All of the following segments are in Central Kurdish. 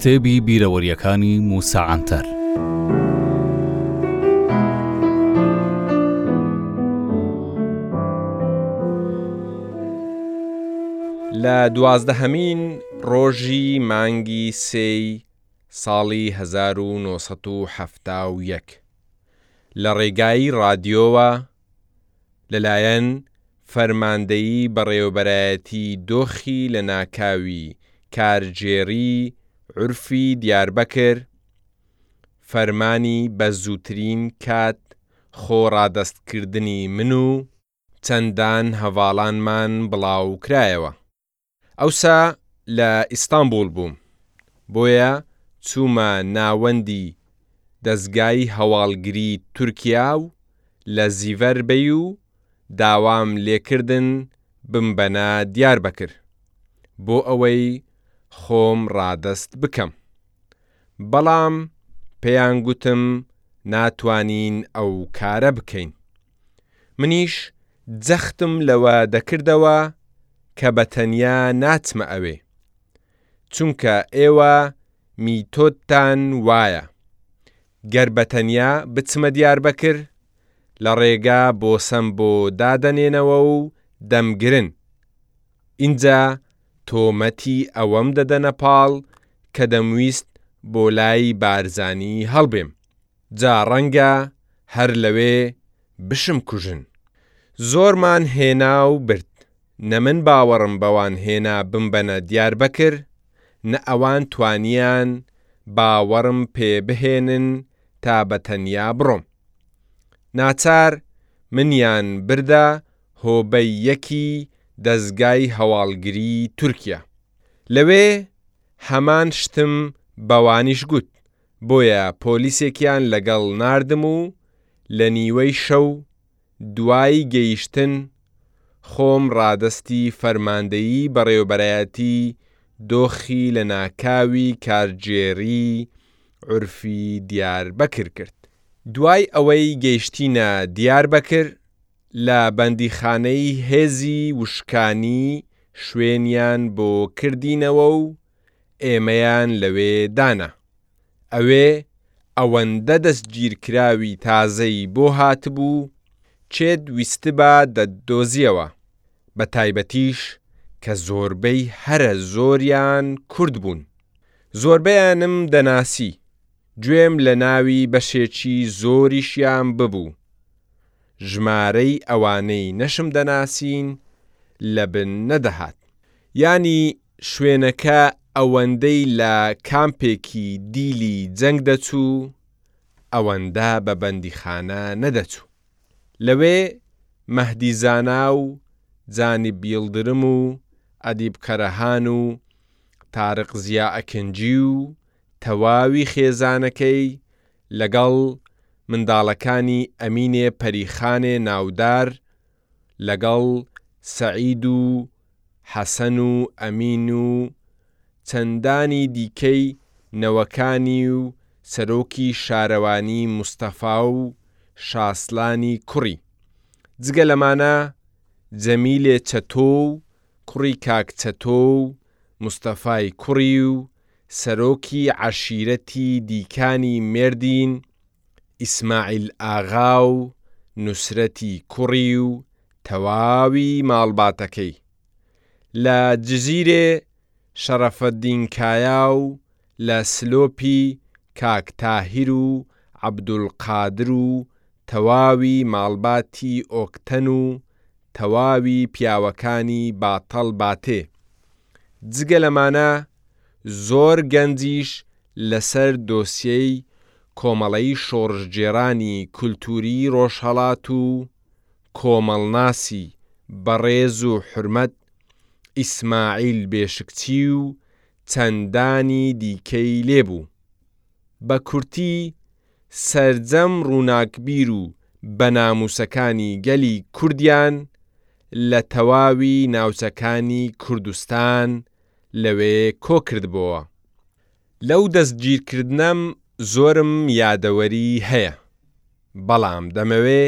کتێبی بیرەوەریەکانی موسا عەنتەر لە دوازدەهەمین ڕۆژی مانگی سێی ساڵی 1970 لە ڕێگایی ڕادیۆوە لەلایەن فەرماندەیی بەڕێوەبەرایەتی دۆخی لەناکاوی کارگێڕیی عورفی دیاربەکر فەرمانی بە زووترین کات خۆ ڕادەستکردنی من و چەندان هەڤاڵانمان بڵاوکرایەوە. ئەوسا لە ئیستانبوڵ بووم، بۆیە چوومە ناوەندی دەزگای هەواڵگری تورکیا و لە زیڤەر بەی و داوام لێکردن بمبەنە دیاربەکر بۆ ئەوەی خۆم ڕادەست بکەم، بەڵام پێیان گوتم ناتوانین ئەو کارە بکەین. منیش جەختم لەوە دەکردەوە کە بە تەنیا ناچمە ئەوێ، چونکە ئێوە میتۆدتان وایە گەر بە تەنیا بچمە دیاربەکر لە ڕێگا بۆسەم بۆ دادەنێنەوە و دەمگرن، ئینجا تۆمەتی ئەوەم دەدەنە پاڵ کە دەمویست بۆ لای بارزانی هەڵبێم. جا ڕەنگە هەر لەوێ بشم کوژن زۆرمان هێنا و برد نە من باوەڕم بەوان هێنا بمبەنە دیاربەکر نە ئەوان توانیان باوەڕم پێ بهێنن تا بە تەنیا بڕۆم ناچار منیان بردە هۆبەی یەکی دەزگای هەواڵگری تورکیا لەوێ هەمان شتم بەوانیش گوت بۆیە پۆلیسێکیان لەگەڵ ناردم و لە نیوەی شەو دوای گەیشتن خۆم ڕادەستی فەرماندەیی بەڕێوەبەرایەتی دۆخی لەناکاوی کارگێڕیی عورفی دیاربەکر کرد. دوای ئەوەی گەیشتینە دیاربەکر لە بەندیخانەی هێزی وشکانی شوێنیان بۆ کردینەوە و ئێمەیان لەوێ دانا ئەوێ ئەوەندە دەستگیرکراوی تازەی بۆ هاتبوو کێت ویستبا دەتدۆزیەوە بە تایبەتیش کە زۆربەی هەرە زۆریان کورد بوون زۆربەیانم دەناسی گوێم لە ناوی بەشێکی زۆریشیان ببوو ژمارەی ئەوانەی نەشم دەناسین لەبن نەدەهات یانی شوێنەکە ئەوەندەی لە کامپێکی دیلی جەنگ دەچوو ئەوەندە بە بەندیخانە نەدەچوو. لەوێ مەهدی زانا و جانیب یڵدرم و ئەدیب قەرەهان و تارق زیا ئەکنجی و تەواوی خێزانەکەی لەگەڵ منداڵەکانی ئەمینێ پەریخانێ ناودار، لەگەڵ سەعید و حەسەن و ئەمین و چەندانی دیکەی نەوەکانی و سەرۆکی شارەوانی مستەفا و شاسلانی کوڕی، جگە لەمانە جەمیلێ چەتۆ و کوڕی کاک چەتۆ و مستەفای کوڕی و سەرۆکی عەشیرەتی دیکانی مێردین، ئیسماعیل ئاغا و نوسرەتی کوڕی و تەواوی ماڵباتەکەی، لە جزیرێ شەڕەفەدین کایا و لە سلۆپی کاک تاهیر و عەبدولقادر و تەواوی ماڵباتی ئۆکتەن و تەواوی پیاوەکانی باتەڵ باتێ، جگە لەمانە زۆر گەنجیش لەسەر دۆسیەی کۆمەڵەی شۆڕشگێڕانی کولتووری ڕۆژهەڵات و کۆمەڵناسی بەڕێز و حورمەت ئیسماعیل بێشکچی و چەندانی دیکەی لێ بوو. بە کورتی سەرجەم ڕووناکبیر و بەنامووسەکانی گەلی کوردیان لە تەواوی ناوچەکانی کوردستان لەوێ کۆکردبۆوە. لەو دەستگیرکردنەم زۆرم یادەوەری هەیە، بەڵام دەمەوێ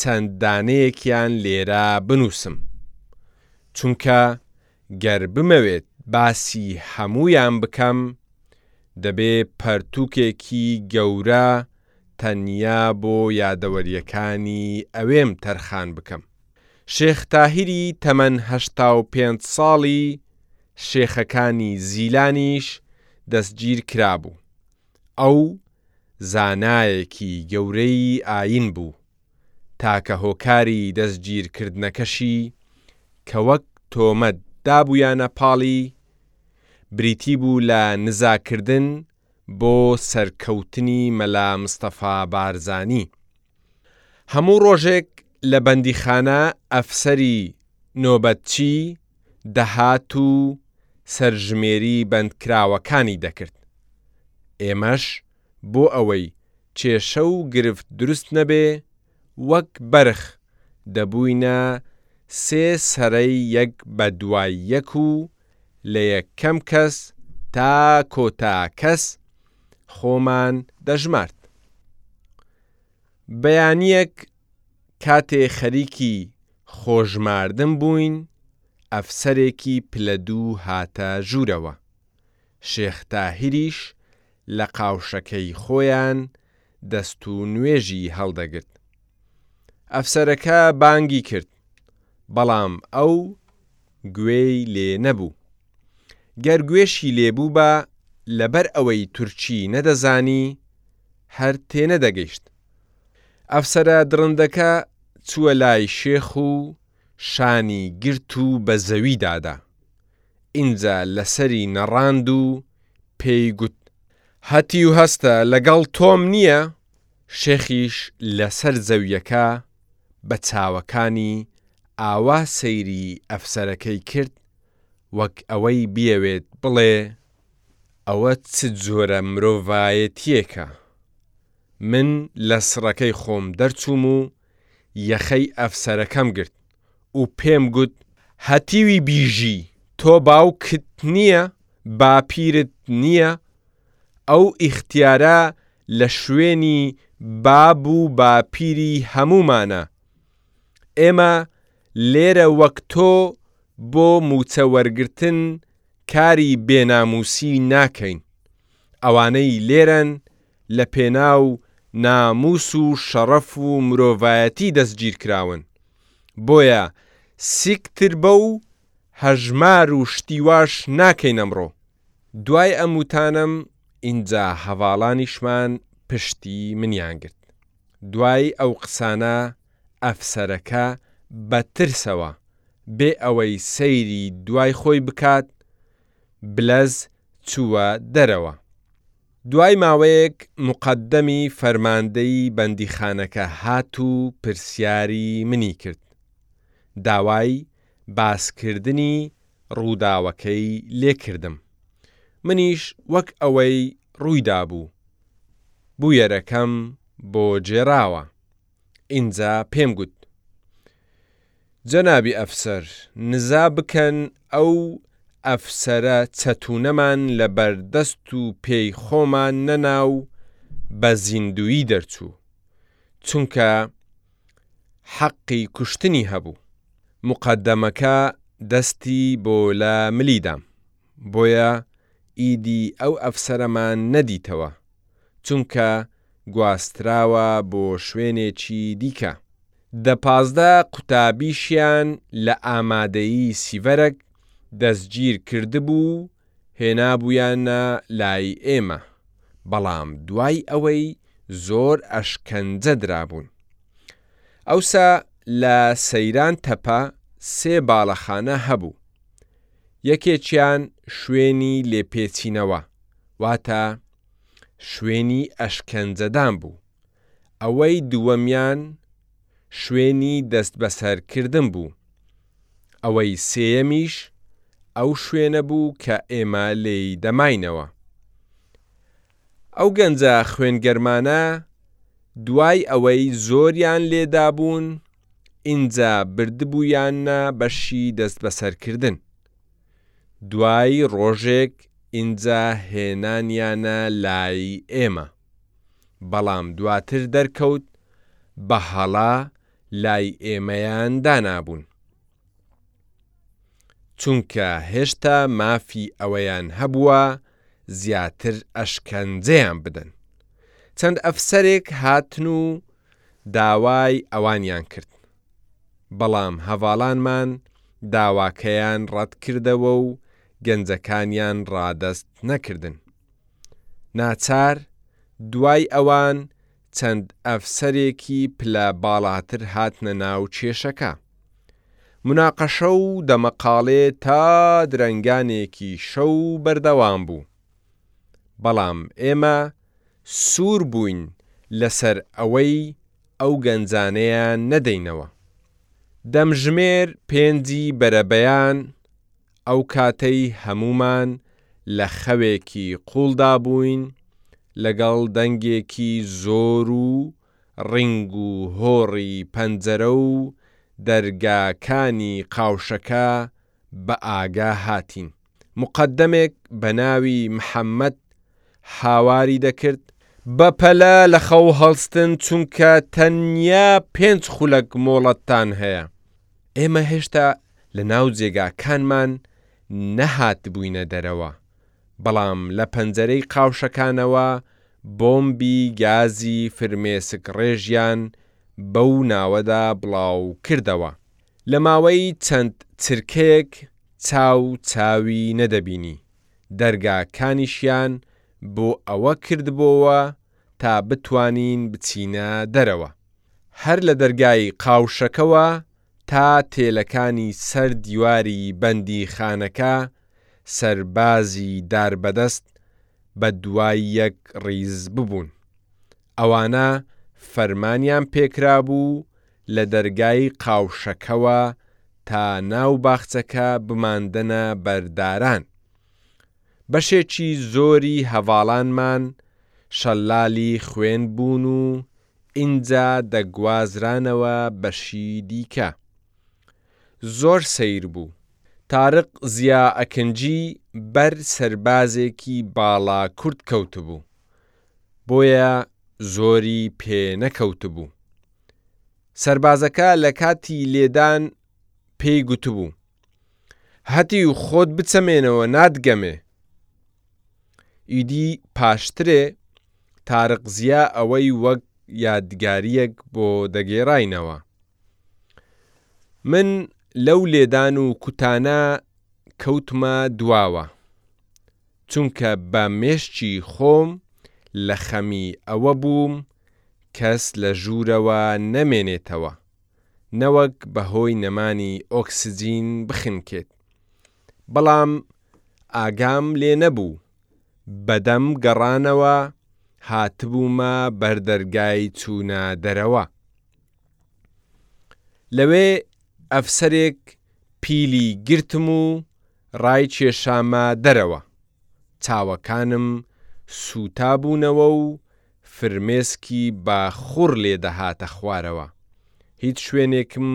چەند دانەیەکیان لێرە بنووسم، چونکە گەر بمەوێت باسی هەموویان بکەم، دەبێ پەرتووکێکی گەورە تەنیا بۆ یادەوەریەکانی ئەوێم تەرخان بکەم شێخ تاهیری تەمەن هەشتا و پێنج ساڵی شێخەکانی زیلانیش دەستگیر کرابوو ئەو زانایەکی گەورەی ئاین بوو تاکە هۆکاری دەستگیر کردنەکەشی کە وەک تۆمەت دابویانە پاڵی بریتی بوو لە نزا کردن بۆ سەرکەوتنی مەلا مستەفا بارزانی هەموو ڕۆژێک لە بەندیخانە ئەفسەری نۆبەتچی دەهات و سەرژمێری بەندکراوەکانی دەکرد ئێمەش بۆ ئەوەی کێشە و گرفت دروست نەبێ وەک بەرخ دەبووینە سێ سەرەی یەک بەدوای یەک و لە یەکەم کەس تا کۆتا کەس خۆمان دەژمارد. بەیانییەک کاتێ خەریکی خۆژماردن بووین، ئەفسەرێکی پلە دوو هاتە ژوورەوە، شێخ تاهیریش لە قاوشەکەی خۆیان دەست و نوێژی هەڵدەگرت. ئەفسەرەکە بانگی کرد، بەڵام ئەو گوێی لێ نەبوو. گەر گوێشی لێ بووبا، لەبەر ئەوەی تورکی نەدەزانی، هەر تێنەدەگەیشت. ئەفسەرە دڕندەکە چووە لای شێخ و شانی گرت و بە زەوی دادا، ئینجا لەسەری نەڕاند و پێی گوت، هەتیو هەستە لەگەڵ تۆم نییە؟ شێخیش لەسەر زەویەکە بە چاوەکانی ئاوا سەیری ئەفسەرەکەی کرد وەک ئەوەی بیەوێت بڵێ، ئەوە چ جۆرە مرۆڤایەتییەکە؟ من لە سڕەکەی خۆم دەرچووم و یەخەی ئەفسەرەکەم گرت و پێم گوت، هەتیوی بیژی تۆ باوکت نییە باپیرت نییە ئەو ئیختیارە لە شوێنی باب و باپیری هەموومانە ئێمە لێرە وەک تۆ بۆ مووچە وەرگرتن کاری بێنامووسی ناکەین ئەوانەی لێرەن لەپێناو ناموس و شەڕەف و مرۆڤایەتی دەستگیرکراون بۆیە سیک تر بەو هەژمار و شتی واش ناکەین ئەمڕۆ دوای ئەم وتانەم ئینجا هەڤاڵانیشمان پشتی منیان گرت دوای ئەو قسانە ئەفسەرەکە بە ترسەوە بێ ئەوەی سەیری دوای خۆی بکات بلەز چووە دەرەوە دوای ماوەیەک موقەدەمی فەرماندەیی بەندیخانەکە هات و پرسیاری منی کرد، داوای باسکردنی ڕووداوەکەی لێ کردم، منیش وەک ئەوەی ڕوویدابوو، بویەرەکەم بۆ گێڕاوە. ئینجا پێم گوت، جەنابی ئەفسەر، نزا بکەن ئەو ئەفسەرە چەتوونەمان لە بەردەست و پێی خۆمان نەنا و بە زیندوویی دەرچوو، چونکە حەقی کوشتنی هەبوو. موقەدەمەکە دەستی بۆ لە ملی دام، بۆیە ئیدی ئەو ئەفسەرەمان نەدیتەوە. چونکە گواستراوە بۆ شوێنێکی دیکە. دە پازدە قوتابیشیان لە ئامادەیی سیڤەرەک دەستگیر کردبوو و هێنابوویانە لای ئێمە، بەڵام دوای ئەوەی زۆر ئەشکەنجە درابوون. ئەوسا لە سەیران تەپە سێ باڵەخانە هەبوو، یەکێکیان شوێنی لێپێچینەوە واتە شوێنی ئەشکەنجەدان بوو، ئەوەی دووەمیان شوێنی دەستبەسەر کردن بوو، ئەوەی سێیەمیش ئەو شوێنە بوو کە ئێمە لێی دەماینەوە. ئەو گەنجە خوێن گەرمانە دوای ئەوەی زۆریان لێدابوون ئینجا بردبوویاننە بەشی دەست بەسەر کردن دوای ڕۆژێک ئینجا هێنانیانە لای ئێمە بەڵام دواتر دەرکەوت بە هەڵە لای ئێمەیان دانابوون. چونکە هێشتا مافی ئەوەیان هەبووە زیاتر ئەشکەنجەیان بدەن. چەند ئەفسەرێک هاتن و داوای ئەوانیان کرد، بەڵام هەڤاڵانمان داواکەیان ڕەتکردەوە و گەنجەکانیان ڕادەست نەکردن. ناچار دوای ئەوان چەند ئەفسەرێکی پلە باڵاتر هاتنە ناو کێشەکە. موناقەشە و دەمەقاڵێ تا درەنگانێکی شەو بەردەوام بوو. بەڵام ئێمە سوور بووین لەسەر ئەوەی ئەو گەنجانەیان نەدەینەوە. دەمژمێر پێنجی بەرەبەیان ئەو کاتەی هەموومان لە خەوێکی قوڵدا بووین، لەگەڵ دەنگێکی زۆر و ڕینگ و هۆڕی پەنجەرە و دەرگاکانی قاوشەکە بە ئاگا هاتین. موقەدەمێک بە ناوی محەمەد هاواری دەکرد. بە پەلە لە خەو هەڵستن چونکە تەنیا پێنج خولەک مۆڵەتتان هەیە. ئێمە هێشتا لەناو جێگاکانمان نەهاتبووینە دەرەوە، بەڵام لە پەنجەرەی قاوشەکانەوە بۆمبی گازی فرمێسکڕێژیان بەو ناوەدا بڵاوکردەوە. لە ماوەی چەند چرکەیەک چاو چاوی نەدەبینی، دەرگاکانیشیان بۆ ئەوە کردبۆوە تا بتوانین بچینە دەرەوە. هەر لە دەرگای قاوشەکەوە تا تێلەکانی سەر دیواری بەندیخانەکە سەربازی داربەدەست بە دوای یەک ڕیز ببوون. ئەوانە فەرمانیان پێکرابوو لە دەرگای قاوشەکەوە تا ناو باخچەکە بماندەنە بەر داران. بەشێکی زۆری هەڤاڵانمان شەلالی خوێن بوون و ئینجا دەگوازرانەوە بەشی دیکە زۆر سەیر بوو تارق زیا ئەکنجی بەر سەربازێکی باڵا کورد کەوتبوو بۆیە زۆری پێ نەکەوتبوو سەربازەکە لەکاتی لێدان پێی گوتبوو، هەتیو خۆت بچەمێنەوە ناتگەمێ! ئیدی پاشترێ تارق زیا ئەوەی وەک یادگارییەک بۆ دەگێڕاینەوە. من لەو لێدان و کوتانە کەوتمە دواوە، چونکە بە مێشکی خۆم لە خەمی ئەوە بووم کەس لە ژوورەوە نەمێنێتەوە. نەوەک بەهۆی نەمانی ئۆکسجین بخنکێت، بەڵام ئاگام لێ نەبوو، بەدەم گەڕانەوە هاتبوومە بەر دەرگای چوونە دەرەوە، لەوێ ئەفسەرێک پیلی گرتم و ڕایکێشامە دەرەوە، چاوەکانم سووتابوونەوە و فرمێسکی باخوڕ لێ دەهاتە خوارەوە، هیچ شوێنێکم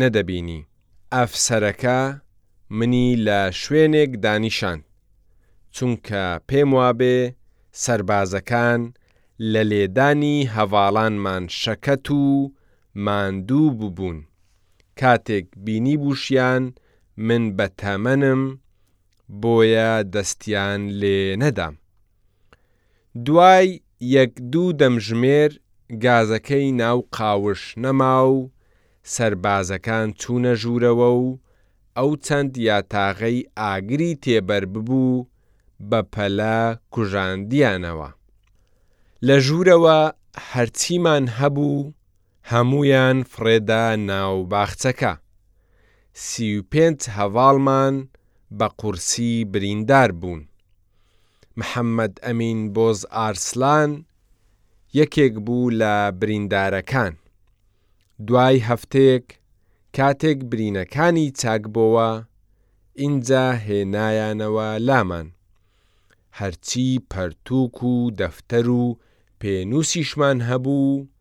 نەدەبینی. ئەفسەرەکە منی لە شوێنێک دانیشاند، چونکە پێم وابێ سەربازەکان لە لێدانی هەڤاڵانمان شەکەت و ماندوو ببوون، کاتێک بینیبووشیان من بەتەمەنم، بۆیە دەستیان لێ نەدام. دوای یەک دوو دەمژمێر گازەکەی ناو قاوش نەما و سەربازەکان چوونە ژوورەوە و ئەو چەند یاتاغەی ئاگری تێبەر ببوو بە پەلە کوژاندیانەوە. لە ژوورەوە هەرچیمان هەبوو هەموویان فڕێدا ناو باخچەکە. سی و پێنج هەڤاڵمان بە قورسی بریندار بوون. محەممەد ئەمین بۆز ئارسلان یەکێک بوو لە بریندارەکان، دوای هەفتەیەک کاتێک برینەکانی چاکبۆوە ئینجا هێنایانەوە لامان، هەرچی پەرتووک و دەفتەر و پێنووسیشمان هەبوو